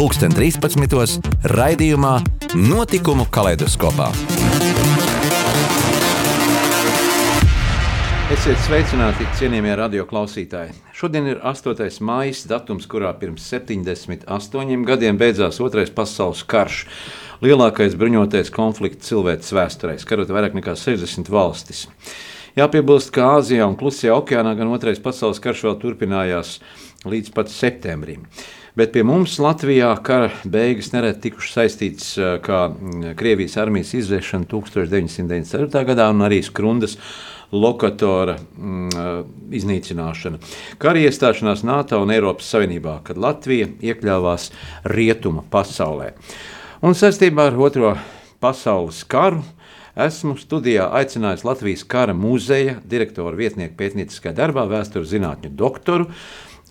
2013. raidījumā Notikumu kaleidoskopā. Esiet sveicināti, cienījamie radioklausītāji. Šodien ir 8. maija, datums, kurā pirms 78 gadiem beidzās Otrais pasaules karš. Lielākais bruņotais konflikts cilvēces vēsturē, skarot vairāk nekā 60 valstis. Jāpiebilst, ka Āzijā un Klusajā okeānā gan Otrais pasaules karš vēl turpinājās līdz pat septembrim. Bet pie mums Latvijā kara beigas nereti tikušas saistītas kā Krievijas armijas izvēršana 1994. gadā un arī Skrundas lokatora mm, iznīcināšana. Kara iestāšanās NATO un Eiropas Savienībā, kad Latvija iekļāvās rietuma pasaulē. Un saistībā ar Otro pasaules karu esmu studijā aicinājis Latvijas kara muzeja direktoru vietnieku pētnieciskajā darbā, vēstures zinātņu doktoru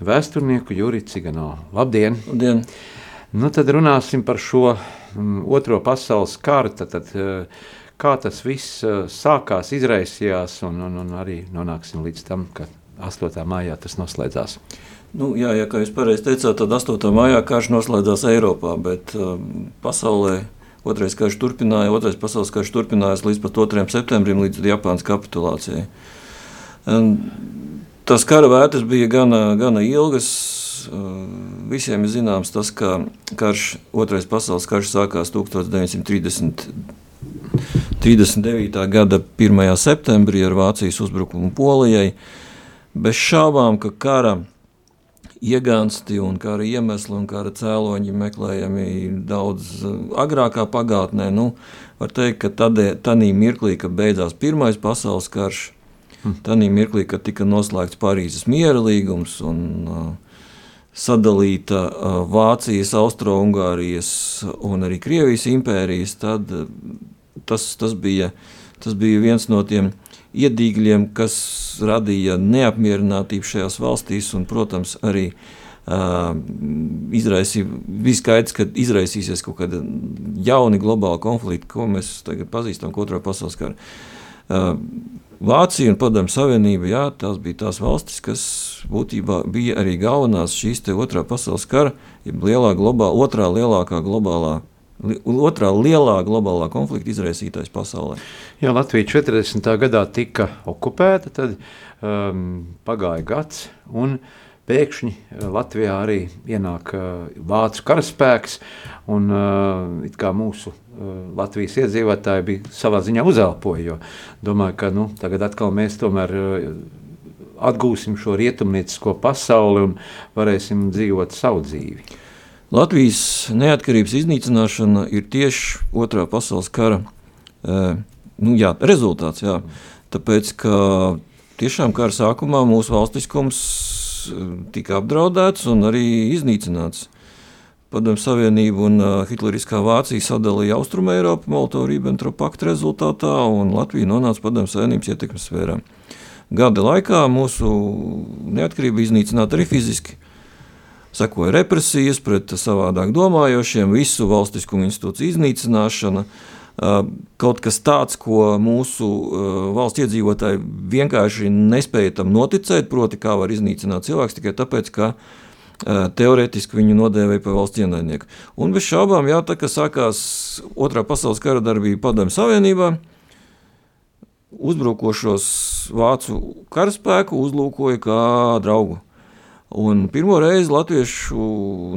vēsturnieku Juriju Cigano. Labdien! Labdien. Nu, tad runāsim par šo um, otro pasaules karu. Tad, tad, uh, kā tas viss uh, sākās, izraisījās, un, un, un arī nonāksim līdz tam, ka 8. maijā tas noslēdzās. Nu, jā, jā, kā jūs pareizi teicāt, tad 8. maijā karš noslēdzās Eiropā, bet um, pasaulē otrais karš turpināja, otrais pasaules karš turpinājās līdz pat 2. septembrim, līdz Japānas kapitulācijai. Un, Tās kara vētras bija gana, gana ilgas. Visiem ir zināms tas, ka karš, otrais pasaules karš sākās 1939. gada 1. septembrī ar Vācijas uzbrukumu Polijai. Bez šaubām, ka kara iegānsti un kara iemesli un kara cēloņi meklējami daudz agrākā pagātnē. Nu, var teikt, ka tādī mirklī, kad beidzās Pirmais pasaules karš, Tanī mirklī, kad tika noslēgts Parīzes miera līgums un uh, sadalīta uh, Vācijas, Austro-Ungārijas un arī Krievijas impērijas, tad uh, tas, tas, bija, tas bija viens no tiem iedīgļiem, kas radīja neapmierinātību šajās valstīs un, protams, arī Uh, izraisīja, bija skaidrs, ka izraisīsies kaut kāda jauna globāla konflikta, ko mēs tagad pazīstam, kā otrā pasaules kara. Uh, Vācija un Padomju Savienība, jā, tās bija tās valstis, kas būtībā bija arī galvenās šīs otrā pasaules kara, ja lielā globālā, otrā lielākā globālā otrā lielā globālā konflikta izraisītājs pasaulē. Jā, Latvija 40. gadā tika okupēta, tad um, pagāja gads, un pēkšņi uh, Latvijā arī ienāk uh, vācu karaspēks, un uh, mūsu Latvijas iedzīvotāji bija savā ziņā uzelpoja. Domāju, ka nu, tagad atkal mēs tomēr atgūsim šo rietumniecisko pasauli un varēsim dzīvot savu dzīvi. Latvijas neatkarības iznīcināšana ir tieši otrā pasaules kara nu, jā, rezultāts. Jā. Tāpēc, ka tiešām kara sākumā mūsu valstiskums tika apdraudēts un arī iznīcināts. Padomju Savienība un uh, Hitleriskā Vācija sadalīja Austrumu Eiropu Molotov-Ribbentrop paktu rezultātā, un Latvija nonāca Padomju Savienības ietekmes sfērā. Gada laikā mūsu neatkarība iznīcināta arī fiziski. Sekoja represijas pret savādāk domājošiem, visu valstiskumu institūciju iznīcināšana, uh, kaut kas tāds, ko mūsu uh, valsts iedzīvotāji vienkārši nespēja tam noticēt, proti, kā var iznīcināt cilvēks tikai tāpēc, ka uh, teorētiski viņu nodēvēja par valsts ienaidnieku. Un bez šaubām, jā, tā kā sākās otrā pasaules kara darbība Padomju Savienībā, uzbrukošos vācu karaspēku uzlūkoja kā draugu. Un pirmo reizi latviešu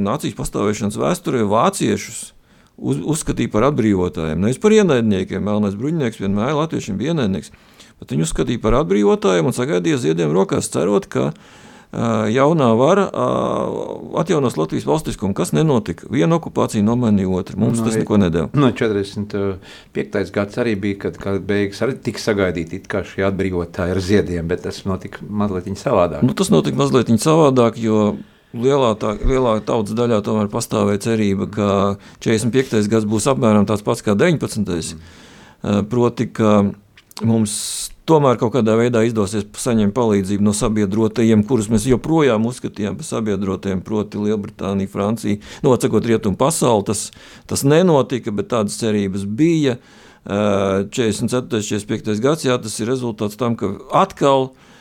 nācijas pastāvēšanas vēsturē vāciešus uz, uzskatīja par atbrīvotājiem. Nevis par ienaidniekiem. Melnais bruņinieks vienmēr latviešiem bija ienaidnieks. Bet viņu uzskatīja par atbrīvotājiem un sagaidīja ziediem rokās, cerot, ka uh, jaunā vara atjaunos Latvijas valstiskumu, kas nenotika. Viena okupācija nomainīja otru. Mums no, tas neko nedēļa. No 45. gads arī bija, kad, kad beigas arī tika sagaidīti kā šie atbrīvotāji ar ziediem, bet tas notika mazliet savādāk. Nu, tas notika mazliet savādāk, jo lielā, tā, lielā tautas daļā tomēr pastāvēja cerība, ka 45. gads būs apmēram tāds pats kā 19. Mm. Proti, ka mums tomēr kaut kādā veidā izdosies saņemt palīdzību no sabiedrotajiem, kurus mēs joprojām uzskatījām par sabiedrotajiem, proti, Lielbritānija, Francija. Atsakot, rietumu pasauli, tas, tas nenotika, bet tādas cerības bija. 44. 45. gads, jā, tas ir rezultāts tam, ka atkal Eh,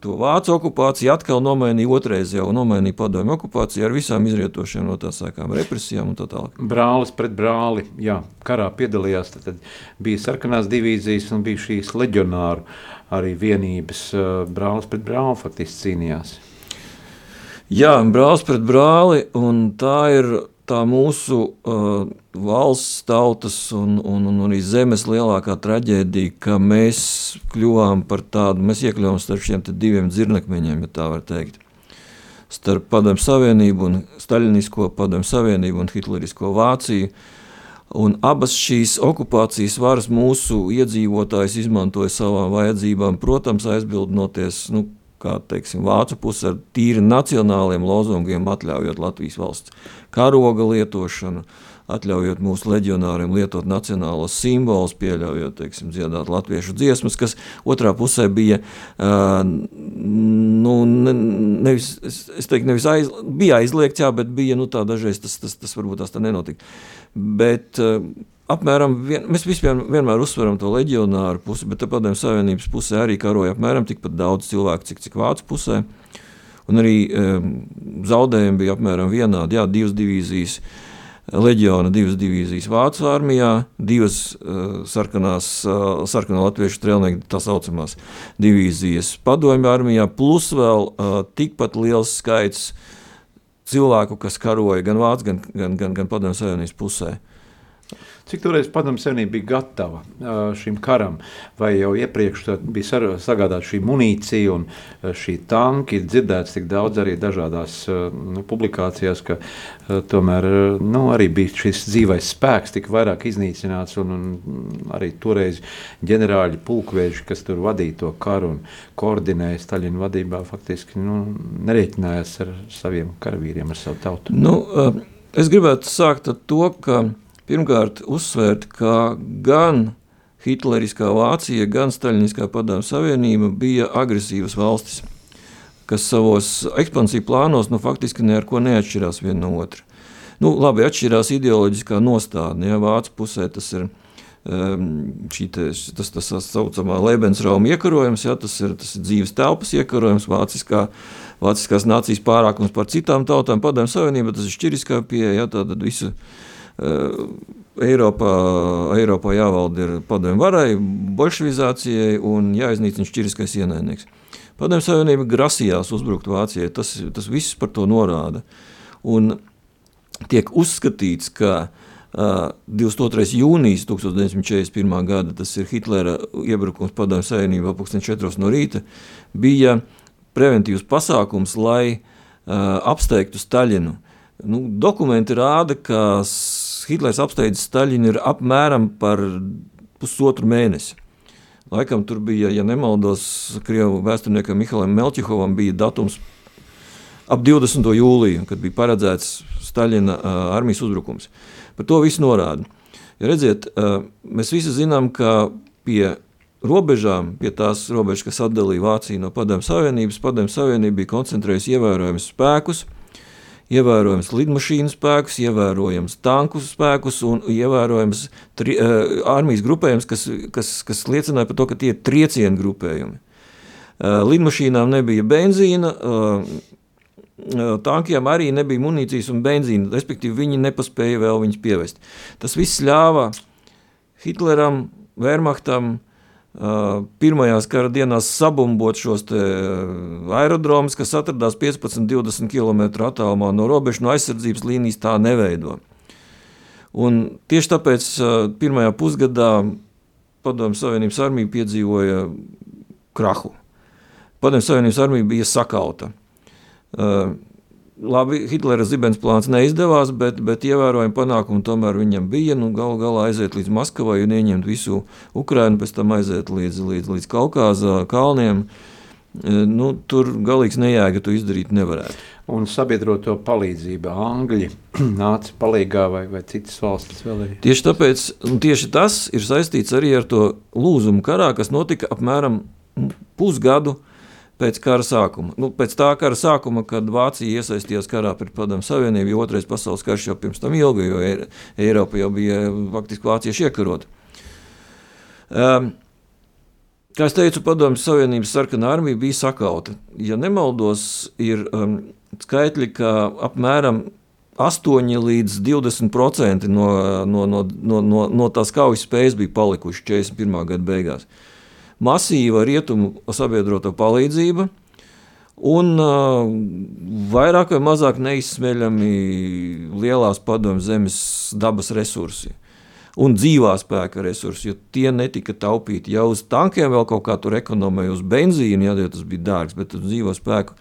to vācu okupāciju atkal nomainīja otrais jau nomainīja padomju okupāciju ar visām izrietošiem no tā sākām represijām un tā tālāk. Brālis pret brāli, jā, karā piedalījās, tad, tad bija sarkanās divīzijas un bija šīs leģionāru arī vienības eh, brālis pret brāli faktiski cīnījās. Jā, brālis pret brāli, un tā ir tā mūsu uh, valsts, tautas un, un, un arī zemes lielākā traģēdija, ka mēs kļuvām par tādu, mēs iekļuvām starp šiem diviem dzirnakmeņiem, ja tā var teikt. Starp Padomju Savienību un Staļinisko Padomju Savienību un Hitlerisko Vāciju. Un abas šīs okupācijas varas mūsu iedzīvotājs izmantoja savām vajadzībām, protams, aizbildnoties nu, kā teiksim, vācu puse ar tīri nacionāliem lozungiem, atļaujot Latvijas valsts karoga lietošanu, atļaujot mūsu leģionāriem lietot nacionālos simbolus, pieļaujot, teiksim, dziedāt latviešu dziesmas, kas otrā pusē bija, uh, nu, ne, nevis, es, teiktu, nevis aiz, bija aizliegts, jā, bet bija, nu, tā dažreiz tas, tas, tas varbūt tās tā nenotika. Bet uh, apmēram, vien, mēs vispār vienmēr uzsveram to leģionāru pusi, bet padomju savienības pusē arī karoja apmēram tikpat daudz cilvēku, cik, cik vācu pusē. Un arī um, zaudējumi bija apmēram vienādi. Jā, divas divīzijas, leģiona, divas divīzijas Vācu armijā, divas uh, sarkanās, uh, sarkanā latviešu strēlnieku, tā saucamās divīzijas padomju armijā, plus vēl uh, tikpat liels skaits cilvēku, kas karoja gan Vācu, gan, gan, gan, gan padomju savienības pusē. Cik toreiz padomju savienība bija gatava šim karam, vai jau iepriekš bija sagādāta šī munīcija un šī tanki, ir dzirdēts tik daudz arī dažādās nu, publikācijās, ka tomēr nu, arī bija šis dzīvais spēks tik vairāk iznīcināts un, un arī toreiz ģenerāļi pulkveži, kas tur vadīja to karu un koordinēja Staļina vadībā, faktiski nu, nerēķinājās ar saviem karavīriem, ar savu tautu. Nu, es gribētu sākt ar to, ka pirmkārt uzsvērt, ka gan Hitleriskā Vācija, gan Staļiniskā padomju savienība bija agresīvas valstis, kas savos ekspansiju plānos nu, faktiski neko neatšķirās viena no otra. Nu, labi, atšķirās ideoloģiskā nostādne. Ja, Vācu pusē tas ir um, te, tas, tas tā saucamā Lebensrauma iekarojums, ja, tas, ir, tas ir dzīves telpas iekarojums, vāciskā, vāciskās nācijas pārākums par citām tautām, padomju savienība, tas ir šķiriskā pieeja, ja, tātad visu, Eiropā, Eiropā jāvalda ir padomju varai, bolševizācijai un jāiznīcina šķiriskais ienaidnieks. Padomju Savienība grasījās uzbrukt Vācijai, tas, tas viss par to norāda. Un tiek uzskatīts, ka uh, 22. jūnijas 1941. gada, tas ir Hitlera iebrukums Padomju Savienībā 4. no rīta, bija preventīvs pasākums, lai uh, apsteigtu Staļinu. Nu, dokumenti rāda, ka Hitlers apsteidzis Staļinu ir apmēram par pusotru mēnesi. Laikam tur bija, ja nemaldos, Krievu vēsturniekam Mihailam Melčihovam bija datums ap 20. jūliju, kad bija paredzēts Staļina uh, armijas uzbrukums. Par to visu norāda. Ja redziet, uh, mēs visi zinām, ka pie robežām, pie tās robežas, kas atdalīja Vāciju no Padomju Savienības, Padomju Savienība bija koncentrējusi ievērojamus spēkus, uh, ievērojams lidmašīnu spēkus, ievērojams tanku spēkus un ievērojams tri, uh, armijas grupējums, kas, kas, kas liecināja par to, ka tie ir triecienu grupējumi. Uh, lidmašīnām nebija benzīna, uh, tankiem arī nebija munīcijas un benzīna, respektīvi viņi nepaspēja vēl viņus pievest. Tas viss ļāva Hitleram, Wehrmachtam, pirmajās kara dienās sabumbot šos aerodromus, kas atradās 15-20 km attālumā no robežas, no aizsardzības līnijas, tā neveido. Un tieši tāpēc pirmajā pusgadā Padomju Savienības armija piedzīvoja krahu. Padomju Savienības armija bija sakauta. Labi, Hitlera zibens plāns neizdevās, bet, bet ievērojami panākumi tomēr viņam bija. Nu, Galu galā aiziet līdz Maskavai un ieņemt visu Ukrainu, pēc tam aiziet līdz, līdz, līdz Kaukāza kalniem. nu, tur galīgs nejēga to izdarīt nevarētu. Un sabiedroto palīdzība Angļi nāca palīgā vai, vai citas valstis vēl arī? Tieši tāpēc, tieši tas ir saistīts arī ar to lūzumu karā, kas notika apmēram pusgadu pēc kara sākuma. Nu, pēc tā kara sākuma, kad Vācija iesaistījās karā pret Padomu Savienību, jo otrais pasaules karš jau pirms tam ilga, jo Eiropa jau bija faktiski vācieši iekarota. Um, Kā jau teicu, Padomju Savienības sarkanā armija bija sakauta. Ja nemaldos, ir um, skaitļi, ka apmēram 8 līdz 20% no, no, no, no, no, no tās kaujas spējas bija palikuši 41. gada beigās. Masīva rietumu sabiedroto palīdzība un uh, vairāk vai mazāk neizsmeļami lielās padomju zemes dabas resursi un dzīvā spēka resursi, jo tie netika taupīti. Ja uz tankiem vēl kaut kā tur ekonomēja, uz benzīnu, ja tas bija dārgs, bet uz dzīvo spēku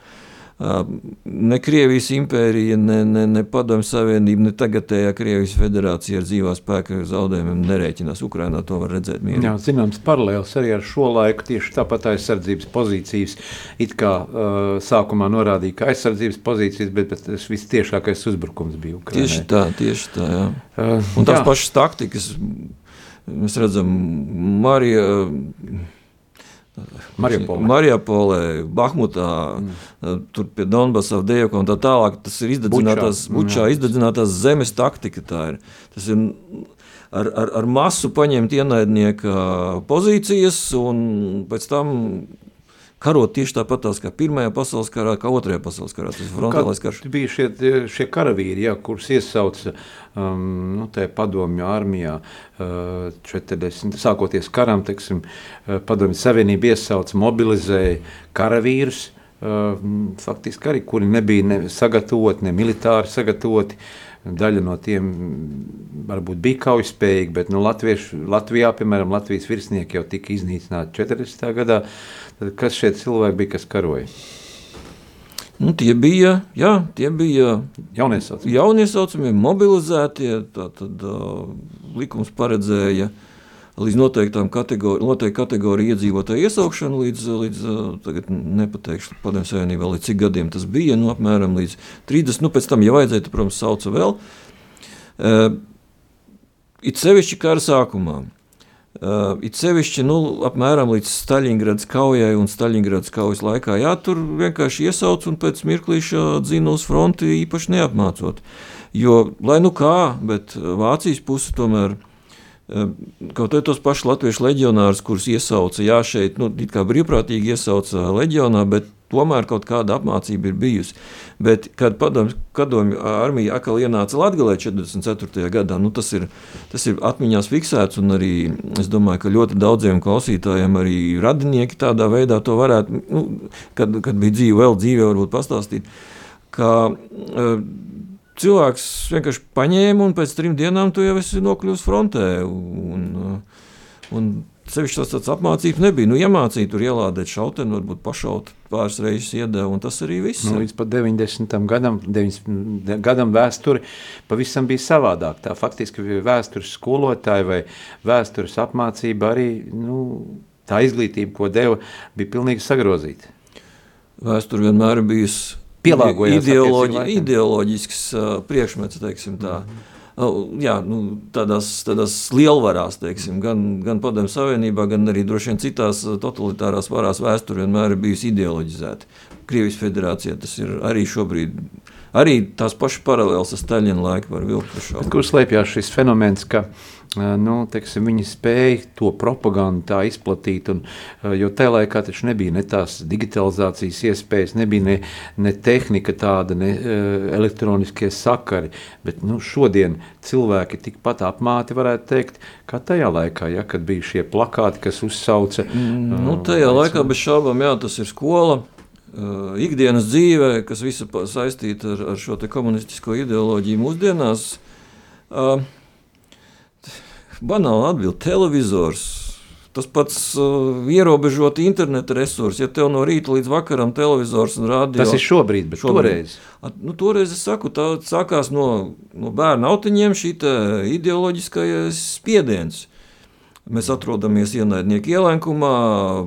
ne Krievijas impērija, ne, ne, ne Padomju Savienība, ne tagadējā Krievijas federācija ar dzīvā spēka zaudējumiem nerēķinās. Ukrainā to var redzēt. Mierīgi. Jā, zināms, paralēls arī ar šo laiku tieši tāpat aizsardzības pozīcijas it kā uh, sākumā norādīja, ka aizsardzības pozīcijas, bet, bet tas viss tiešākais uzbrukums bija Ukrainai. Tieši tā, tieši tā, jā. Uh, Un tās jā. pašas taktikas, mēs redzam, Marija. Uh, Mariupolē, Mariupolē Bahmutā, mm. tur pie Donbasa, Avdejaka un tā tālāk. Tas ir izdedzinātās, Bučā, bučā, izdedzinātās zemes taktika. Ir. Tas ir ar, ar, ar masu paņemt ienaidnieka pozīcijas un pēc tam karot tieši tāpat kā Pirmajā pasaules karā, kā Otrajā pasaules karā. Tas frontālais karš. Bija šie, šie karavīri, jā, kurus iesauca um, nu, padomju armijā. Uh, 40, sākoties karam, teiksim, uh, padomju savienība iesauca, mobilizēja karavīrus. Uh, faktiski arī, kuri nebija ne sagatavoti, ne militāri sagatavoti. Daļa no tiem varbūt bija kaujaspējīgi, bet nu, Latviešu, Latvijā, piemēram, Latvijas virsnieki jau tika iznīcināti 40. gadā. Tad kas šie cilvēki bija, kas karoja? Nu, tie bija, jā, tie bija jauniesaucamie, jauniesaucamie mobilizētie. Tad uh, likums paredzēja līdz noteiktām kategori, noteikti kategoriju iedzīvotāju iesaukšanu, līdz, līdz tagad nepateikšu, padomju savienībā, līdz cik gadiem tas bija, nu, apmēram līdz 30. Nu, pēc tam, ja vajadzēja, tad, protams, sauca vēl. Uh, it sevišķi kara sākumā. Uh, it sevišķi nu, apmēram līdz Staļingradas kaujai un Staļingradas kaujas laikā. Jā, tur vienkārši iesauc un pēc mirklīša dzina uz fronti īpaši neapmācot. Jo, lai nu kā, bet Vācijas puse tomēr. Uh, kaut arī tos pašus latviešu leģionārus, kurus iesauca, jā, šeit nu, kā brīvprātīgi iesauca leģionā, bet tomēr kaut kāda apmācība ir bijusi. Bet, kad padomju armija atkal ienāca Latvijā 44. gadā, nu, tas, ir, tas ir atmiņās fiksēts. Arī es domāju, ka ļoti daudziem klausītājiem, arī radinieki tādā veidā to varētu, nu, kad, kad bija dzīve, vēl dzīve, varbūt pastāstīt. Ka, uh, cilvēks vienkārši paņēma un pēc trim dienām tu jau esi nokļuvis frontē. Un, un Sevišķi tas tāds apmācības nebija. Nu, iemācīja tur ielādēt šauteni, varbūt pašaut pāris reizes iedeva, un tas arī viss. Nu, līdz pat 90. gadam, 90. gadam vēsture pavisam bija savādāk. Tā faktiski vēstures skolotāja vai vēstures apmācība arī, nu, tā izglītība, ko deva, bija pilnīgi sagrozīta. Vēsture vienmēr ir bijusi ideoloģi, ideoloģisks uh, priekšmets, teiksim tā. Mm -hmm jā, nu, tādās, tādās lielvarās, teiksim, gan, gan Padomju Savienībā, gan arī droši vien citās totalitārās varās vēsture vienmēr ir bijusi ideoloģizēta. Krievijas federācijā tas ir arī šobrīd. Arī tās pašas paralēlas ar Staļina laiku var vilkt. Kur slēpjas šis fenomens, ka uh, nu, teiksim, viņi spēja to propagandu tā izplatīt. Un, jo tajā laikā taču nebija ne tās digitalizācijas iespējas, nebija ne, ne tehnika tāda, ne elektroniskie sakari. Bet nu, šodien cilvēki tikpat apmāti varētu teikt, kā tajā laikā, ja, kad bija šie plakāti, kas uzsauca. Mm, nu, tajā uh, laikā bez šaubām, jā, tas ir skola. Uh, ikdienas dzīve, kas visa saistīta ar, ar šo komunistisko ideoloģiju mūsdienās, uh, banāli atbild televizors. Tas pats uh, ierobežot interneta resursi. Ja tev no rīta līdz vakaram televizors un rādio. Tas ir šobrīd, bet šobrīd. toreiz. At, nu, toreiz es saku, tā sākās no, no bērna autiņiem šī ideoloģiskais spiediens. Mēs atrodamies ienaidnieku ielenkumā,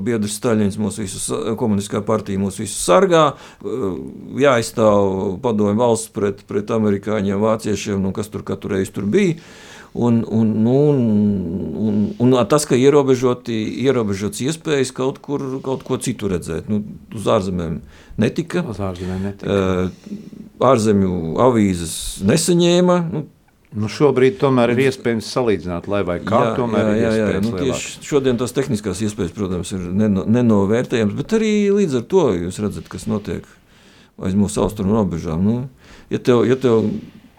biedrs Staļins mūsu visus, komunistiskā partija mūs visus sargā, jāizstāv padomju valsts pret, pret amerikāņiem, vāciešiem, nu, kas tur katru reizi tur bija. Un, un, nu, un, un, un tas, ka ierobežoti, ierobežots iespējas kaut, kur, kaut ko citu redzēt, nu, uz ārzemēm netika. Uz ārzemēm netika. Ārzemju avīzes nesaņēma. Nu, Nu šobrīd tomēr ir iespējams salīdzināt, lai vai kā jā, tomēr jā, jā, jā. Nu, tieši šodien tās tehniskās iespējas, protams, ir neno, nenovērtējams, bet arī līdz ar to jūs redzat, kas notiek aiz mūsu austrumu robežām. Nu, ja tev, ja tev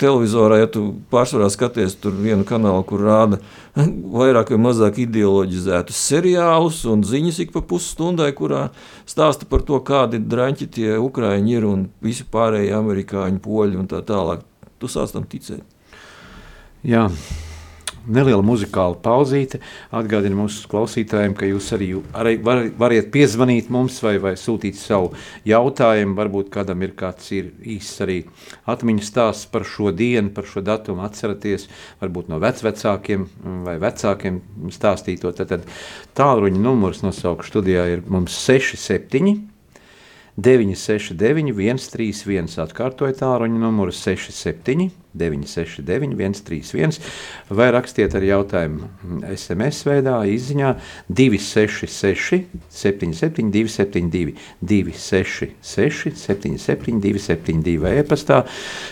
televizorā, ja tu pārsvarā skaties tur vienu kanālu, kur rāda vairāk vai mazāk ideoloģizētus seriālus un ziņas ik pa pusstundai, kurā stāsta par to, kādi draņķi tie ukraiņi ir un visi pārējie amerikāņi, poļi un tā tālāk. Tu sāc tam ticēt. Jā neliela muzikāla pauzīte. Atgādinu mūsu klausītājiem, ka jūs arī, arī var, variet piezvanīt mums vai, vai sūtīt savu jautājumu. Varbūt kādam ir kāds ir īsts arī atmiņas stāsts par šo dienu, par šo datumu atceraties, varbūt no vecvecākiem vai vecākiem stāstīto. Tad, tad tālruņa numurs nosaukšu studijā ir mums 67 969, 131, atkārtoju tālruņa numuru 67, 969, 131, vai rakstiet ar jautājumu SMS veidā, izziņā 266, 77, 272, 266, 77, 272, vai e-pastā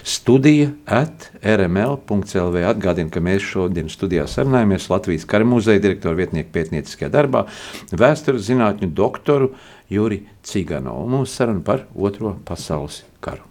studija at rml.clv. Atgādinu, ka mēs šodien studijā sarunājamies Latvijas kara muzeja direktoru vietnieku pētnieciskajā darbā, vēstures zinātņu doktoru Juri Ciganovu. Mūsu saruna par Otro pasaules karu.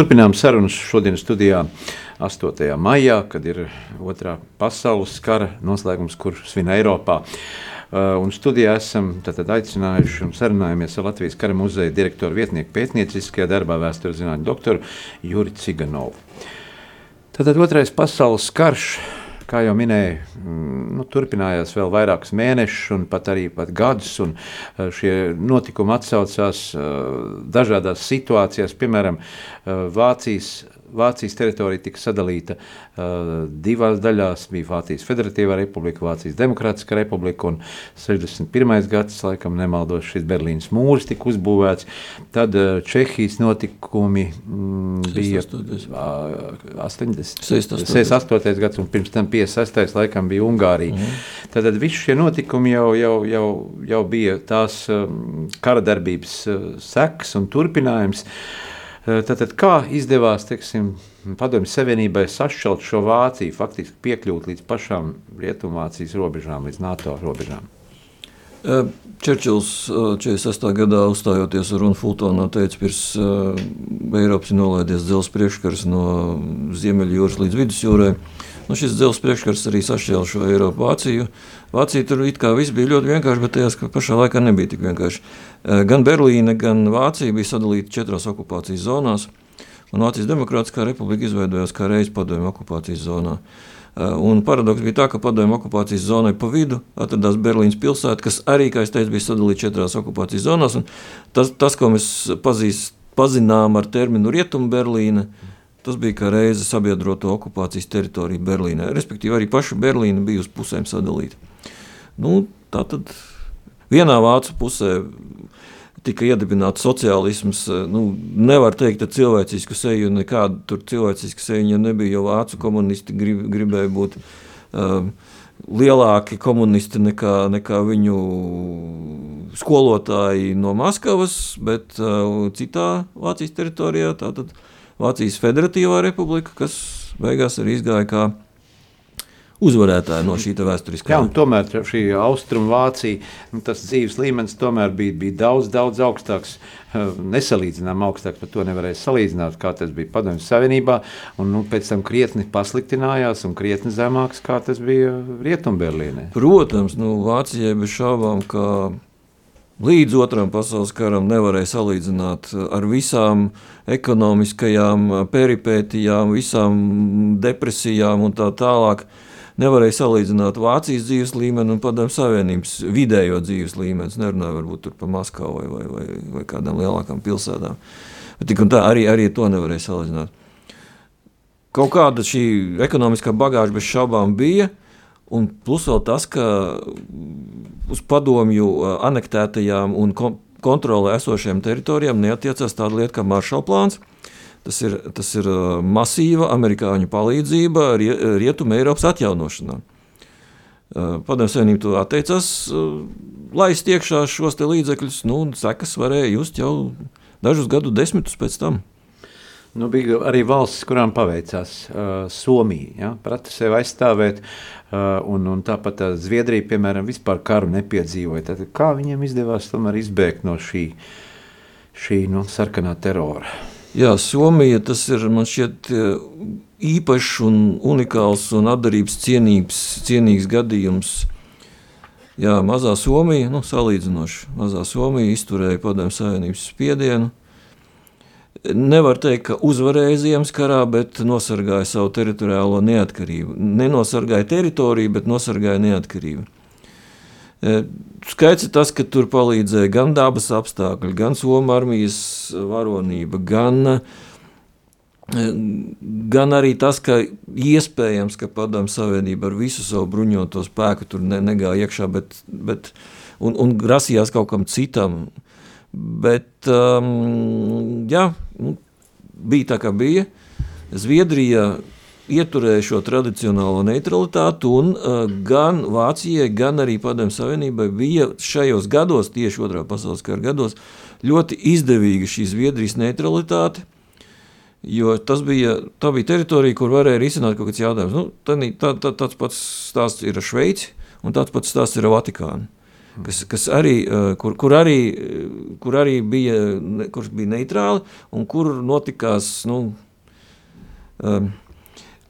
Turpinām sarunas šodienas studijā 8. maijā, kad ir otrā pasaules kara noslēgums, kurš svin Eiropā. Uh, un studijā esam aicinājuši un sarunājamies ar Latvijas kara muzeja direktoru vietnieku pētnieciskajā darbā vēstures zinātņu doktoru Juri Ciganovu. Tātad otrais pasaules karš kā jau minēju, mm, nu, turpinājās vēl vairākus mēnešus, un pat arī pat gadus. Eh, šie notikumi atsaucās eh, dažādās situācijās, piemēram, eh, Vācijas Vācijas teritorija tika sadalīta uh, divās daļās. Bija Vācijas Federatīvā republika, Vācijas Demokrātiskā republika un 61. gads, laikam nemaldos, šis Berlīnas mūris tika uzbūvēts. Tad uh, Čehijas notikumi mm, bija uh, 80. 68. gads un pirms tam 56. laikam bija Ungārija. Mm. Tad, tad visi šie notikumi jau, jau, jau, jau bija tās um, kara darbības uh, sekas un turpinājums. Uh, Tātad, kā izdevās teiksim, Padomju Savienībai sašķelt šo Vāciju, faktiski piekļūt līdz pašām Rietumvācijas robežām, līdz NATO robežām? Čerčils 46. gadā uzstājoties Runfultonā teica, pirms Eiropas nolaidies dzelzs priekškars no Ziemeļjūras līdz Vidusjūrai. Nu, šis dzelzs priekškars arī sašķēla šo Eiropu Vāciju. Vācija tur it kā viss bija ļoti vienkārši, bet tajā pašā laikā nebija tik vienkārši. Gan Berlīne, gan Vācija bija sadalīta četrās okupācijas zonās, un Vācijas Demokrātiskā republika izveidojās kā reizes padomju okupācijas zonā. Un paradoks bija tā, ka padomju okupācijas zonai pa vidu atradās Berlīnas pilsēta, kas arī, kā es teicu, bija sadalīta četrās okupācijas zonās. Tas, tas, ko mēs pazīst, pazinām ar terminu Rietumu Berlīna, tas bija kā reize sabiedroto okupācijas teritorija Berlīnē. Respektīvi, arī paša Berlīna bija uz pusēm sadalīta. Nu, tā tad vienā vācu pusē tika iedibināts sociālisms. Nu, nevar teikt, ka cilvēcisku seju nekādu tur cilvēcisku seju nebija, jo vācu komunisti grib, gribēja būt um, lielāki komunisti nekā, nekā viņu skolotāji no Maskavas, bet uh, citā Vācijas teritorijā, tātad Vācijas Federatīvā republika, kas beigās arī izgāja kā uzvarētāji no šī vēsturiskā. Jā, tomēr šī austrumvācija, nu, tas dzīves līmenis tomēr bija, bija daudz, daudz augstāks. Eh, nesalīdzinām augstāk, par to nevarēja salīdzināt, kā tas bija Padomju Savienībā. Un, nu, pēc tam krietni pasliktinājās un krietni zemāks, kā tas bija Rietumberlīnē. Protams, nu, Vācijai bez šaubām, ka līdz otram pasaules karam nevarēja salīdzināt ar visām ekonomiskajām peripētijām, visām depresijām un tā tālāk nevarēja salīdzināt Vācijas dzīves līmeni un Padomju Savienības vidējo dzīves līmeni. Nerunāju varbūt par Maskavu vai, vai, vai, vai kādām lielākām pilsētām. Bet tik un tā arī, arī to nevarēja salīdzināt. Kaut kāda šī ekonomiskā bagāža bez šaubām bija. Un plus vēl tas, ka uz padomju anektētajām un kontrolē esošajām teritorijām neatiecās tāda lieta kā maršala plāns. Tas ir, tas ir masīva amerikāņu palīdzība rietumu Eiropas atjaunošanā. Padomju Savienība to atteicās laist iekšā šos līdzekļus, nu, sekas varēja just jau dažus gadu desmitus pēc tam. Nu, bija arī valstis, kurām paveicās uh, Somija. Ja, Prata sevi aizstāvēt, uh, un, un tāpat uh, Zviedrija, piemēram, vispār karu nepiedzīvoja. Tad, kā viņiem izdevās tomēr izbēgt no šī, šī nu, sarkanā terora? Jā, Somija tas ir man šķiet īpašs un unikāls un atdarības cienīgs, cienīgs gadījums. Jā, mazā Somija, nu, salīdzinoši mazā Somija izturēja padomju savienības spiedienu. Nevar teikt, ka uzvarēja Ziemas karā, bet nosargāja savu teritoriālo neatkarību. Nenosargāja teritoriju, bet nosargāja neatkarību. Skaidrs ir tas, ka tur palīdzēja gan dabas apstākļi, gan Somijas armijas varonība, gan, gan arī tas, ka iespējams, ka Padomu Savienība ar visu savu bruņoto spēku tur ne, negāja iekšā bet, bet, un, un grasījās kaut kam citam. Bet, um, jā, nu, bija tā, kā bija. Zviedrija ieturēja šo tradicionālo neutralitāti, un uh, gan Vācijai, gan arī Padomju Savienībai bija šajos gados, tieši otrā pasaules kara gados, ļoti izdevīga šī Zviedrijas neutralitāte. Jo tas bija, bija teritorija, kur varēja risināt kaut kāds jautājums. Nu, tā, tā, tā, tāds pats stāsts ir ar Šveici, un tāds pats stāsts ir ar Vatikānu. Kas, kas arī, kur, kur, arī, kur arī bija, kurš bija neitrāli un kur notikās nu,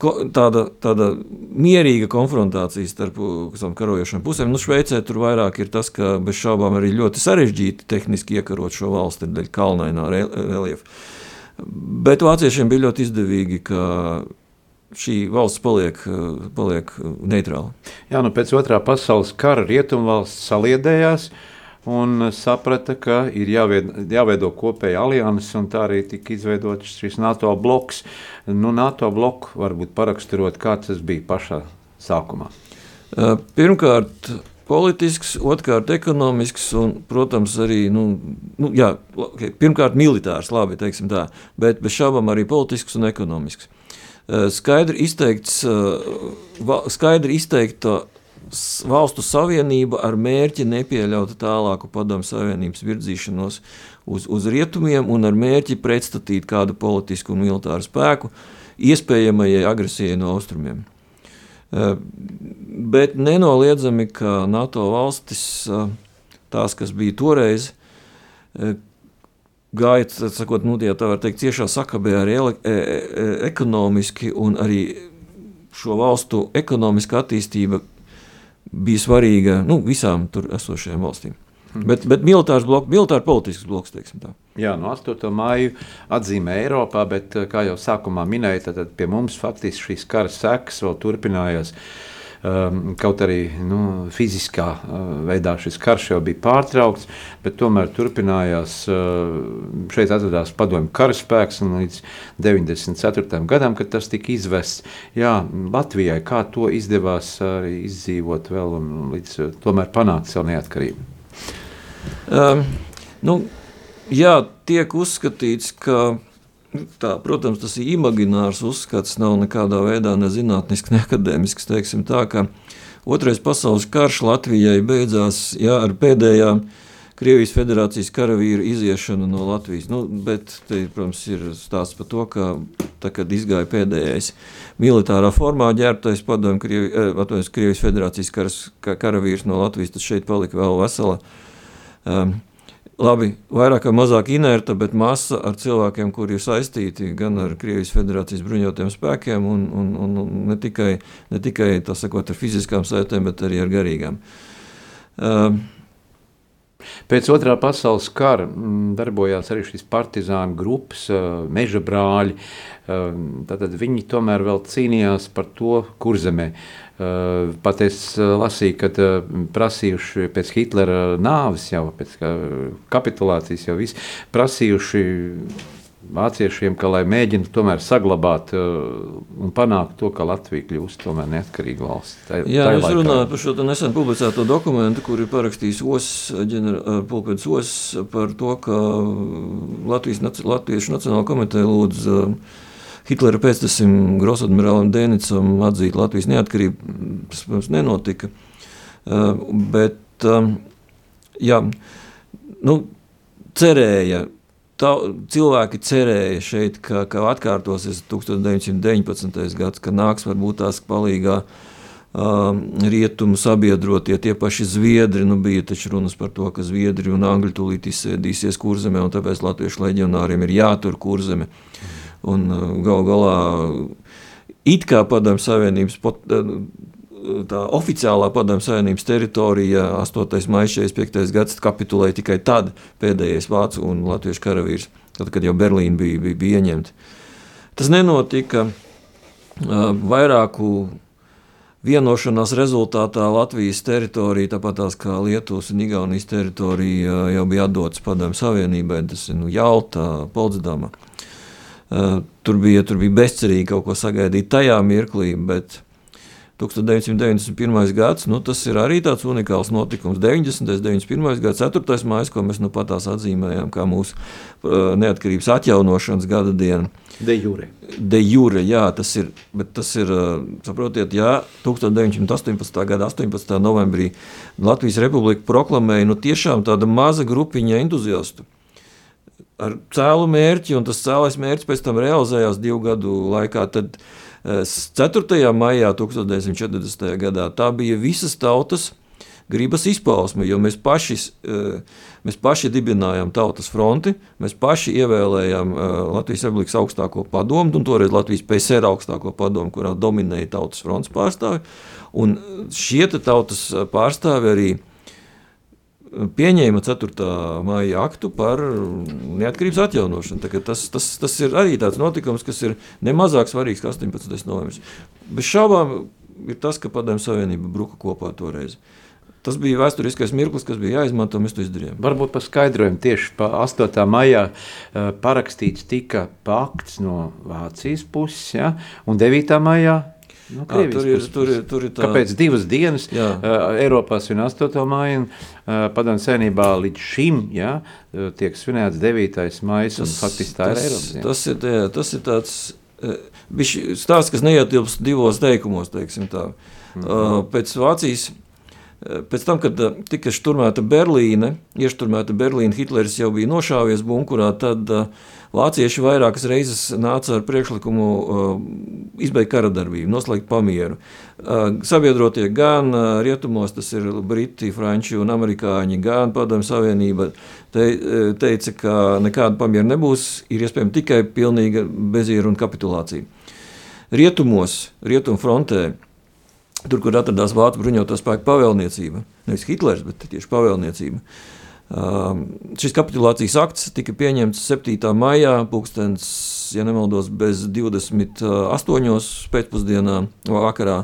tāda, tāda mierīga konfrontācija starp karojošām pusēm. Nu, Šveicē tur vairāk ir tas, ka bez šaubām arī ļoti sarežģīti tehniski iekarot šo valsti dēļ kalnainā reliefa. Bet vāciešiem bija ļoti izdevīgi, ka šī valsts paliek, paliek neitrāla. Jā, nu pēc otrā pasaules kara rietumvalsts saliedējās. Un saprata, ka ir jāveido, jāveido kopēja alianses, un tā arī tika izveidots šis NATO bloks. Nu, NATO bloku varbūt paraksturot, kāds tas bija pašā sākumā. Pirmkārt, politisks, otrkārt, ekonomisks un, protams, arī nu, nu, jā, pirmkārt, militārs, labi, tā, bet bez šaubām arī politisks un ekonomisks. Eh, skaidri izteikts, eh, skaidri izteikta valstu savienība ar mērķi nepieļaut tālāku padomu savienības virzīšanos uz, uz rietumiem un ar mērķi pretstatīt kādu politisku un militāru spēku iespējamajai agresijai no austrumiem. Eh, bet nenoliedzami, ka NATO valstis, tās, kas bija toreiz, gāja sakot, nu, tā var teikt, ciešā sakabē arī ele, e, e, ekonomiski, un arī šo valstu ekonomiska attīstība bija svarīga nu, visām tur esošajām valstīm. Hmm. Bet, bet militārs bloks, militārs politisks bloks, teiksim tā. Jā, no 8. māju atzīmē Eiropā, bet, kā jau sākumā minēja, tad, tad pie mums faktiski šīs kara sekas vēl turpinājās. Uh, kaut arī nu, fiziskā uh, veidā šis karš jau bija pārtraukts, bet tomēr turpinājās. Uh, šeit atradās padomju karaspēks līdz 94. gadam, kad tas tika izvests. Jā, Latvijai kā to izdevās arī izdzīvot vēl un līdz uh, tomēr panākt savu neatkarību? Um, nu, jā, tiek uzskatīts, ka Tā, protams, tas ir imaginārs uzskats, nav nekādā veidā ne zinātnisks, ne akadēmisks. Tā, otrais pasaules karš Latvijai beidzās jā, ar pēdējām Krievijas federācijas karavīru iziešanu no Latvijas. Nu, bet, te, protams, ir stāsts par to, ka tā, kad izgāja pēdējais militārā formā ģērbtais padomju Krievi, eh, Krievijas federācijas karas, karavīrs no Latvijas, tad šeit palika vēl vesela. Um, labi, vairāk vai mazāk inerta, bet masa ar cilvēkiem, kuri ir saistīti gan ar Krievijas federācijas bruņotajiem spēkiem, un, un, un ne tikai, ne tikai sakot, ar fiziskām saitēm, bet arī ar garīgām. Uh, Pēc otrā pasaules kara mm, darbojās arī šīs partizānu grupas, meža brāļi. Tad viņi tomēr vēl cīnījās par to kurzemē. Pat es lasīju, ka prasījuši pēc Hitlera nāves, jau pēc kapitulācijas, jau visi prasījuši vāciešiem, ka, lai mēģinātu tomēr saglabāt uh, un panākt to, ka Latvija kļūst par neatkarīgu valsti. Tā, Jā, tā es runāju par šo nesen publicēto dokumentu, kur ir parakstījis Pulkvedis Os par to, ka Latvijas, Latviešu Nacionāla komiteja lūdz uh, Hitlera pēctesim Grosadmirālam Dēnicam atzīt Latvijas neatkarību. Protams, nenotika. Uh, bet, um, jā, nu, cerēja tā, cilvēki cerēja šeit, ka, ka atkārtosies 1919. gads, ka nāks varbūt tās palīgā. Uh, rietumu sabiedrotie, tie paši zviedri, nu bija taču runas par to, ka zviedri un angļi tūlīt izsēdīsies kurzemē, un tāpēc latviešu leģionāriem ir jātur kurzeme. Un uh, gal galā it kā padomju savienības pot, uh, tā oficiālā padomju savienības teritorija 8. maija 45. gads kapitulēja tikai tad pēdējais vācu un latviešu karavīrs, tad, kad jau Berlīna bija, bija, bija ieņemta. Tas nenotika vairāku vienošanās rezultātā Latvijas teritorija, tāpat tās kā Lietuvas un Igaunijas teritorija, jau bija atdotas padomju savienībai, tas ir nu, Jalta, Poltsdama. Tur bija, tur bija bezcerīgi kaut ko sagaidīt tajā mirklī, bet 1991. gads, nu, tas ir arī tāds unikāls notikums. 90. un 91. gads, 4. maija, ko mēs nu pat atzīmējām kā mūsu uh, neatkarības atjaunošanas gada dienu. De jure. De jure, jā, tas ir, bet tas ir, uh, saprotiet, jā, 1918. gada 18. novembrī Latvijas Republika proklamēja nu, tiešām tāda maza grupiņa entuziastu ar cēlu mērķi, un tas cēlais mērķis pēc tam realizējās divu gadu laikā. Tad, uh, 4. maijā 1940. gadā tā bija visas tautas gribas izpausme, jo mēs paši, mēs paši dibinājām tautas fronti, mēs paši ievēlējām Latvijas Republikas augstāko padomu, un toreiz Latvijas PSR augstāko padomu, kurā dominēja tautas fronts pārstāvi, un šie tautas pārstāvi arī pieņēma 4. maija aktu par neatkarības atjaunošanu. Tas, tas, tas ir arī tāds notikums, kas ir nemazāk svarīgs kā 18. novembris. Bez šaubām ir tas, ka Padomju Savienība bruka kopā toreiz. Tas bija vēsturiskais mirklis, kas bija jāizmanto, mēs to izdarījām. Varbūt par skaidrojumu tieši pa 8. maijā eh, parakstīts tika pakts no Vācijas puses, ja, un 9. maijā No à, tur, ir, tur, ir, tur ir tā. Kāpēc divas dienas uh, Eiropā svin 8. maija un uh, padomju senībā līdz šim ja, tiek svinēts 9. maija faktiski tā tas, ir Eiropas? Tas ir, jā, tas ir tāds uh, stāsts, kas neietilpst divos teikumos. Mm -hmm. uh, pēc Vācijas Pēc tam, kad tika šturmēta Berlīne, iešturmēta Berlīne, Hitlers jau bija nošāvies bunkurā, tad uh, Vācieši vairākas reizes nāca ar priekšlikumu uh, izbeigt kara darbību, noslēgt pamieru. Uh, sabiedrotie gan uh, rietumos, tas ir Briti, Franči un Amerikāņi, gan Padomju Savienība te, teica, ka nekāda pamiera nebūs, ir iespējama tikai pilnīga bezieru un kapitulācija. Rietumos, rietumu frontē, tur, kur atradās Vācu bruņoto spēku pavēlniecība, nevis Hitlers, bet tieši pavēlniecība, šis kapitulācijas akts tika pieņemts 7. maijā, pulkstens, ja nemaldos, bez 28. pēcpusdienā vakarā.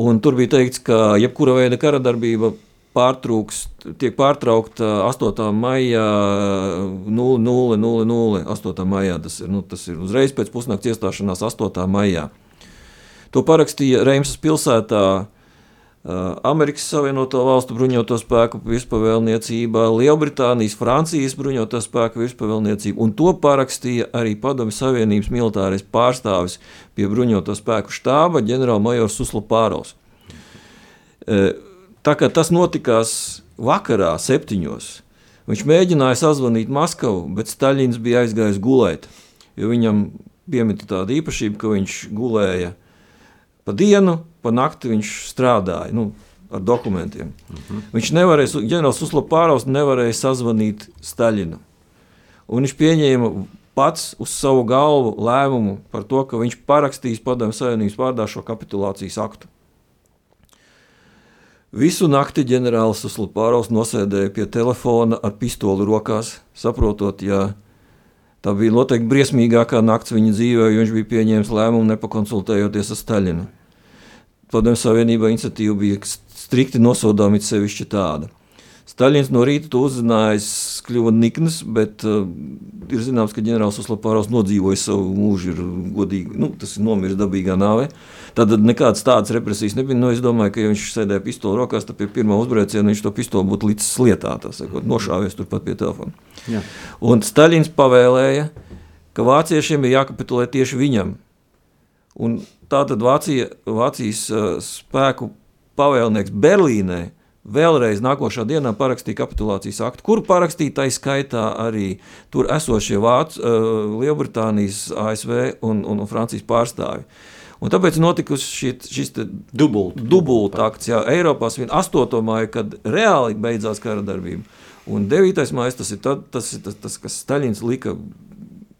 Un tur bija teikts, ka jebkura veida kara darbība pārtrūks, tiek pārtraukta 8. maijā 0000. 8. maijā tas ir, nu, tas ir uzreiz pēc pusnakts iestāšanās 8. maijā. To parakstīja Reimsas pilsētā Amerikas Savienoto Valstu bruņoto spēku virspavēlniecība, Lielbritānijas, Francijas bruņoto spēku virspavēlniecība, un to parakstīja arī Padomju Savienības militārais pārstāvis pie bruņoto spēku štāba ģenerālmajors Suslo Pāros. Tā kā tas notikās vakarā, septiņos, viņš mēģināja sazvanīt Maskavu, bet Staļins bija aizgājis gulēt, jo viņam piemita tāda īpašība, ka viņš gulēja pa dienu, pa nakti viņš strādāja. Nu, ar dokumentiem. Uh mhm. -huh. Viņš nevarēja, ģenerālis Uslopārovs nevarēja sazvanīt Staļinu. Un viņš pieņēma pats uz savu galvu lēmumu par to, ka viņš parakstīs padomju savienības vārdā šo kapitulācijas aktu. Visu nakti ģenerālis Uslopārovs nosēdēja pie telefona ar pistoli rokās, saprotot, ja tā bija noteikti briesmīgākā nakts viņa dzīvē, jo viņš bija pieņēmis lēmumu nepakonsultējoties ar Staļinu. Padomju Savienībā iniciatīva bija strikti nosodāma, it sevišķi tāda. Staļins no rīta to uzzinājis, kļuva nikns, bet uh, ir zināms, ka ģenerālis Uslapāros nodzīvoja savu mūžu, ir godīgi, nu, tas ir nomiris dabīgā nāvē. Tad nekādas tādas represijas nebija. Nu, es domāju, ka ja viņš sēdēja pistoli rokās, tad pie pirmā uzbruciena viņš to pistoli būtu līdz lietā, sakot, nošāvies turpat pie telefona. Jā. Un Staļins pavēlēja, ka vāciešiem ir jākapitulē tieši viņam. Un Tātad Vācija, Vācijas uh, spēku pavēlnieks Berlīnē vēlreiz nākošā dienā parakstīja kapitulācijas aktu, kuru parakstīja tā skaitā arī tur esošie Vācu, uh, Lielbritānijas, ASV un, un, un Francijas pārstāvi. Un tāpēc notika šit, šis dubultakts, dubult jā, Eiropā svin 8. māja, kad reāli beidzās kara darbība. Un 9. māja tas ir tad, tas, tas, tas, kas Staļins lika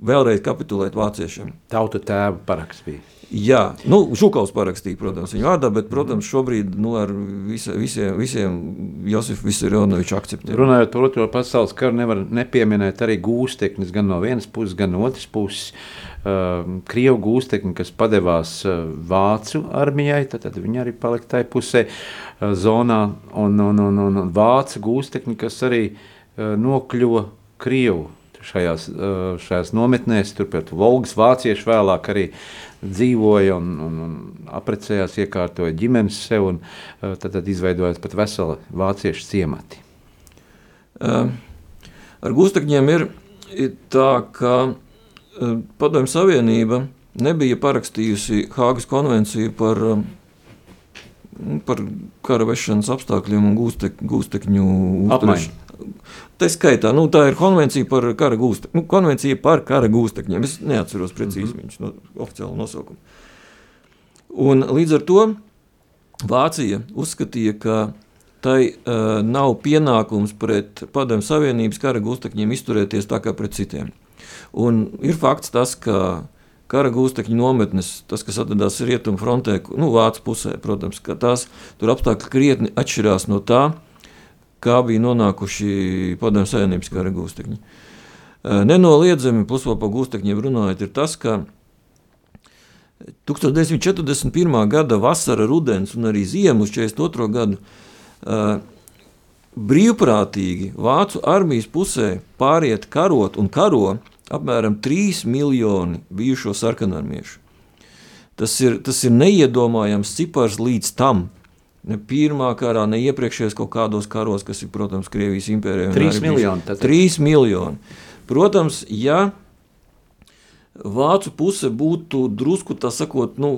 vēlreiz kapitulēt vāciešiem. Tauta tēva paraksts bija. Jā, nu, Žukovs parakstīja, protams, viņa vārdā, bet, protams, šobrīd nu, ar visa, visiem, visiem Josifu Visarjonoviču akceptē. Runājot par otro pasaules karu, nevar nepieminēt arī gūsteknis gan no vienas puses, gan no otras puses. Uh, Krievu gūstekņi, kas padevās uh, Vācu armijai, tad, tad viņi arī palika tajā pusē uh, zonā, un, un, un, un, un Vācu gūstekņi, kas arī uh, nokļuva Krievu šajās, šajās nometnēs, turpēc Volgas vācieši vēlāk arī dzīvoja un, un, un apprecējās, iekārtoja ģimenes sev, un tad, tad izveidojās pat vesela vāciešu ciemati. Uh, ar gustakņiem ir, tā, ka Padomju Savienība nebija parakstījusi Hāgas konvenciju par, uh, par kara vešanas apstākļiem un gūstek, gūstekņu uzturēšanu. Tā skaitā, nu, tā ir konvencija par kara gūstekņiem. Nu, konvencija par kara gūstekņiem. Es neatceros precīzi mm -hmm. viņas no, oficiālu nosaukumu. Un līdz ar to Vācija uzskatīja, ka tai uh, nav pienākums pret Padomju Savienības kara gūstekņiem izturēties tā kā pret citiem. Un ir fakts tas, ka kara gūstekņu nometnes, tas, kas atrodas rietumu frontē, nu, Vācijas pusē, protams, ka tās tur apstākļi krietni atšķirās no tā, kā bija nonākuši Padomju Savienības kara gūstekņi. Nenoliedzami, plus vēl par gūstekņiem runājot, ir tas, ka 1941. gada vasara, rudens un arī ziema uz 42. gadu brīvprātīgi Vācu armijas pusē pāriet karot un karo apmēram 3 miljoni bijušo sarkanarmiešu. Tas ir, tas ir neiedomājams cipars līdz tam. Ne pirmā karā, ne iepriekšējos kaut kādos karos, kas ir, protams, Krievijas impērijā. 3 miljoni. 3 miljoni. Protams, ja Vācu puse būtu drusku tā sakot, nu,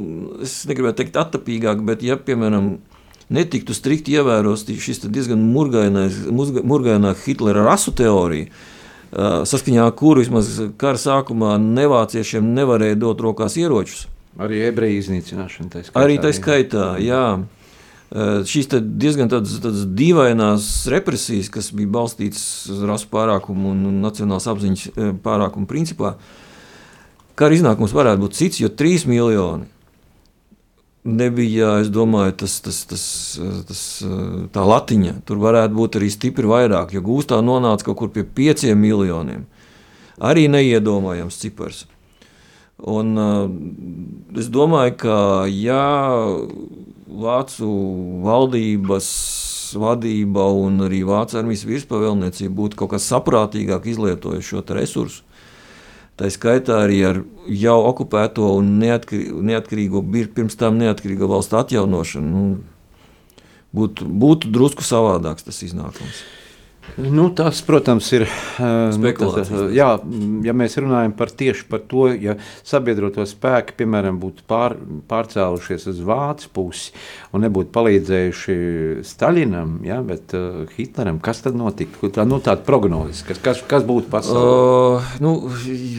es negribētu teikt attapīgāk, bet ja, piemēram, netiktu strikti ievēros šis diezgan murgainā Hitlera rasu teorija, saskaņā ar kuru vismaz kara sākumā nevāciešiem nevarēja dot rokās ieročus. Arī ebreju iznīcināšana tā skaitā. Arī tā skaitā, jā. Šīs diezgan tādas, tādas dīvainās represijas, kas bija balstītas uz rasu pārākumu un nacionālas apziņas pārākumu principā, Kara iznākums varētu būt cits, jo 3 miljoni nebija, es domāju, tas, tas, tas, tas, tā latiņa. Tur varētu būt arī stipri vairāk, jo gūstā nonāca kaut kur pie 5 miljoniem. Arī neiedomājams cipars. Un, uh, es domāju, ka ja Vācu valdības vadība un arī Vācijas armijas virspavēlniecība būtu kaut kā saprātīgāk izlietojuši šo resursu, Tā skaitā arī ar jau okupēto un neatkarīgo, neatkarīgo pirms tam neatkarīgo valstu atjaunošanu. Nu, būtu, būtu drusku savādāks tas iznākums. Nu, tas, protams, ir spekulācijas. Nu, tas, jā, ja mēs runājam par tieši par to, ja sabiedroto spēki, piemēram, būtu pār, pārcēlušies uz Vācijas pusi un nebūtu palīdzējuši Staļinam, ja, bet uh, Hitleram, kas tad notiktu? Tā, nu, tāda prognozes, kas, kas, kas būtu pasaulē? Uh, nu,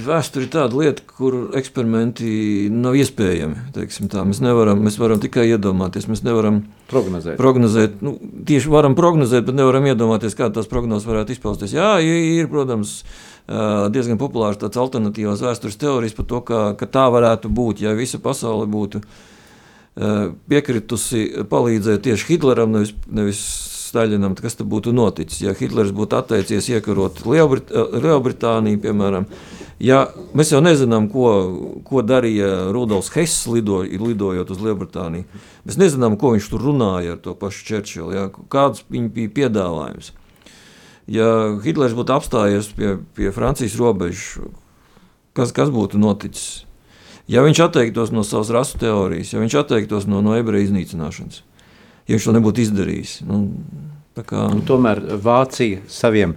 vēsture ir tāda lieta, kur eksperimenti nav iespējami. Mēs, nevaram, mēs varam tikai iedomāties, mēs nevaram prognozēt. prognozēt nu, tieši varam prognozēt, bet nevaram iedomāties, kā tas prognozes varētu izpausties. Jā, ir, protams, diezgan populārs tāds alternatīvās vēstures teorijas par to, ka, ka tā varētu būt, ja visa pasaule būtu piekritusi palīdzēt tieši Hitleram, nevis, nevis Staļinam, kas tad būtu noticis. Ja Hitlers būtu atteicies iekarot Lielbrit Lielbritāniju, piemēram, ja mēs jau nezinām, ko, ko darīja Rudolfs Hess lido, lidojot uz Lielbritāniju. Mēs nezinām, ko viņš tur runāja ar to pašu Čerčilu, ja, kāds bija piedāvājums ja Hitlers būtu apstājies pie, pie Francijas robežas, kas, kas būtu noticis? Ja viņš atteiktos no savas rasu teorijas, ja viņš atteiktos no, no ebreju iznīcināšanas, ja viņš to nebūtu izdarījis. Nu, Kā... Nu, tomēr Vācija saviem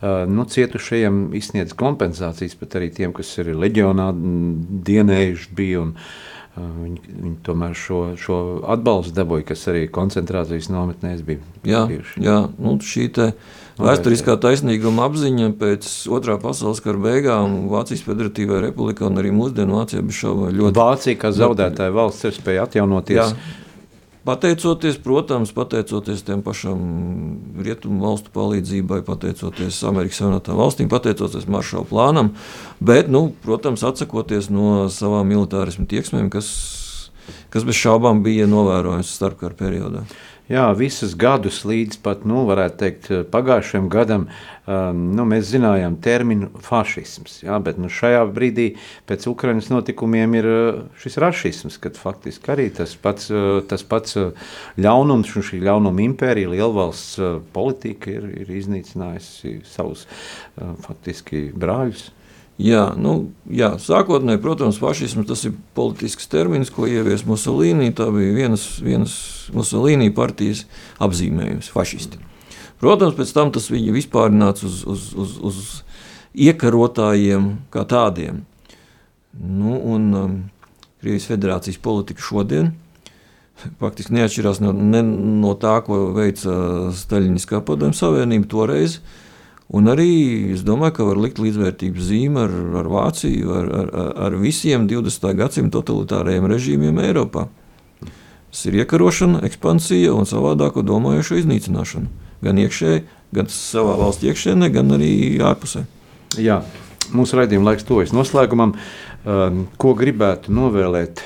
nu, cietušajiem izsniedz kompensācijas, pat arī tiem, kas ir leģionā dienējuši bija. Un, viņi, viņi tomēr šo, šo atbalstu dabūja, kas arī koncentrācijas nometnēs bija. Jā, bijuši. jā nu, šī uh, Vēsturiskā taisnīguma apziņa pēc otrā pasaules kara beigām Vācijas Federatīvajā republikā un arī mūsdienu Vācijā bija šauba ļoti. Vācija kā zaudētāja valsts ir spēja atjaunoties. Jā. Pateicoties, protams, pateicoties tiem pašam rietumu valstu palīdzībai, pateicoties Amerikas Savienotām valstīm, pateicoties maršala plānam, bet, nu, protams, atsakoties no savām militārismu tieksmēm, kas, kas bez šaubām bija novērojams starpkara periodā jā, visus gadus līdz pat, nu, varētu teikt, pagājušajam gadam, um, nu, mēs zinājām terminu fašisms, jā, bet nu, šajā brīdī pēc Ukrainas notikumiem ir šis rašisms, kad faktiski arī tas pats, tas pats ļaunums un šī ļaunuma impērija, lielvalsts politika ir, ir iznīcinājusi savus faktiski brāļus. Jā, nu, jā, sākotnēji, protams, fašisms tas ir politisks termins, ko ievies Musolīni. Tā bija vienas, vienas Musolīni partijas apzīmējums - fašisti. Protams, pēc tam tas viņa vispārināts uz, uz, uz, uz iekarotājiem kā tādiem. Nu, un um, Krievijas federācijas politika šodien faktiski neatšķirās no, ne, no tā, ko veica Staļiniskā padomju savienība toreiz. Uh, Un arī es domāju, ka var likt līdzvērtības zīmi ar, ar Vāciju, ar, ar, ar visiem 20. gadsimta totalitārajiem režīmiem Eiropā. Tas ir iekarošana, ekspansija un savādāko domājošo iznīcināšana. Gan iekšēji, gan savā valsts iekšēnē, gan arī ārpusē. Jā, mūsu raidījuma laiks tuvojas noslēgumam. Um, ko gribētu novēlēt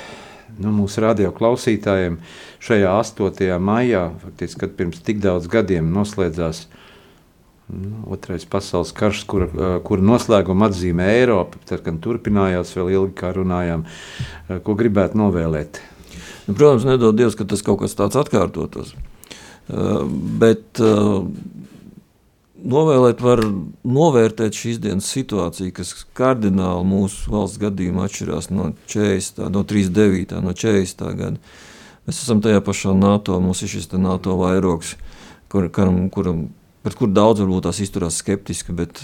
nu, mūsu radio klausītājiem šajā 8. maijā, faktiski, kad pirms tik daudz gadiem noslēdzās nu, Otrais pasaules karš, kura, uh, kura noslēguma atzīmē Eiropa, tad, kad turpinājās vēl ilgi, kā runājām, uh, ko gribētu novēlēt. Nu, protams, nedod Dievs, ka tas kaut kas tāds atkārtotos. Uh, bet novēlēt, var novērtēt šīs dienas situāciju, kas kardināli mūsu valsts gadījumā atšķirās no 40, no 39, no 40 gada. Mēs esam tajā pašā NATO, mums ir šis NATO vairogs, kur, kuram, kuram, pret kur daudz varbūt tās izturās skeptiski, bet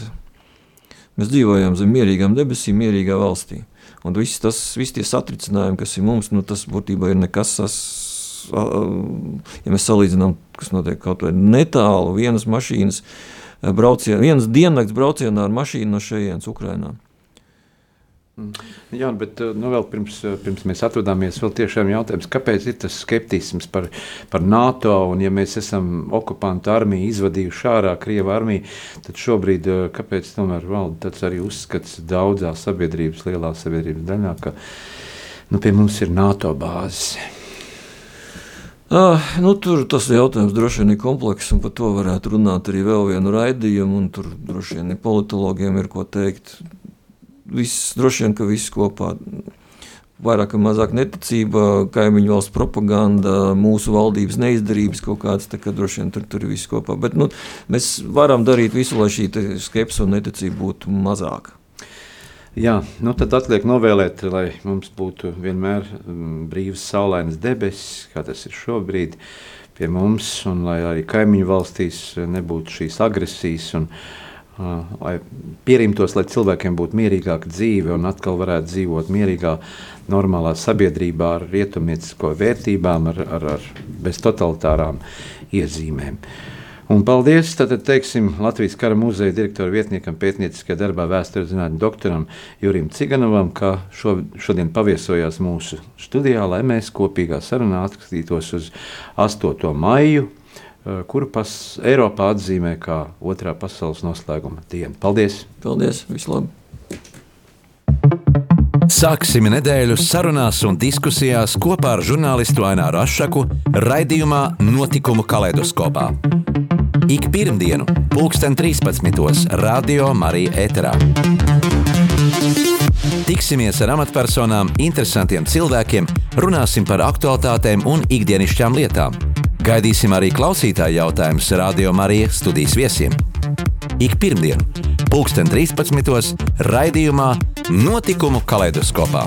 mēs dzīvojam zem mierīgām debesīm, mierīgā valstī. Un viss tas, visi tie satricinājumi, kas ir mums, nu, tas būtībā ir nekas. Tas, ja mēs salīdzinām, kas notiek kaut vai netālu, vienas mašīnas braucienā, vienas diennakts braucienā ar mašīnu no šejienes Ukrajinā. Mm. Jā, bet nu, vēl pirms, pirms mēs atvadāmies, vēl tiešām jautājums, kāpēc ir tas skeptisms par, par NATO, un ja mēs esam okupantu armiju izvadījuši ārā Krievu armiju, tad šobrīd kāpēc tomēr valda tāds arī uzskats daudzā sabiedrības, lielā sabiedrības daļā, ka nu, pie mums ir NATO bāzes. Uh, nu, tur tas jautājums droši vien ir komplekss, un par to varētu runāt arī vēl vienu raidījumu. Tur droši vien politologiem ir ko teikt. Viss, droši vien, ka viss kopā vairāk vai mazāk neticība, kaimiņu valsts propaganda, mūsu valdības neizdarības kaut kādas, tā kā droši vien tur, tur ir viss kopā. Bet nu, mēs varam darīt visu, lai šī skepse un neticība būtu mazāka. Jā, nu tad atliek novēlēt, lai mums būtu vienmēr mm, brīvs, saulainas debesis, kā tas ir šobrīd pie mums, un lai arī kaimiņu valstīs nebūtu šīs agresijas. Un, uh, lai pierimtos, lai cilvēkiem būtu mierīgāka dzīve un atkal varētu dzīvot mierīgā, normālā sabiedrībā ar rietumniecisko vērtībām, ar, ar, ar bez totalitārām iezīmēm. Un paldies tātad, teiksim, Latvijas kara muzeja direktora vietniekam, pētnieciskajā darbā vēstures zinātņu doktoram Jurim Ciganovam, ka šo, šodien paviesojās mūsu studijā, lai mēs kopīgā sarunā atskatītos uz 8. maiju, kuru pas Eiropā atzīmē kā otrā pasaules noslēguma dienu. Paldies! Paldies! Vislabāk! Sāksim nedēļu sarunās un diskusijās kopā ar žurnālistu Aināru Rošu raidījumā Notikumu kaleidoskopā ik pirmdienu, pulksten 13. Radio Marija Eterā. Tiksimies ar amatpersonām, interesantiem cilvēkiem, runāsim par aktuālitātēm un ikdienišķām lietām. Gaidīsim arī klausītāju jautājumus Radio Marija studijas viesiem. Ik pirmdienu, pulksten 13. raidījumā Notikumu kaleidoskopā.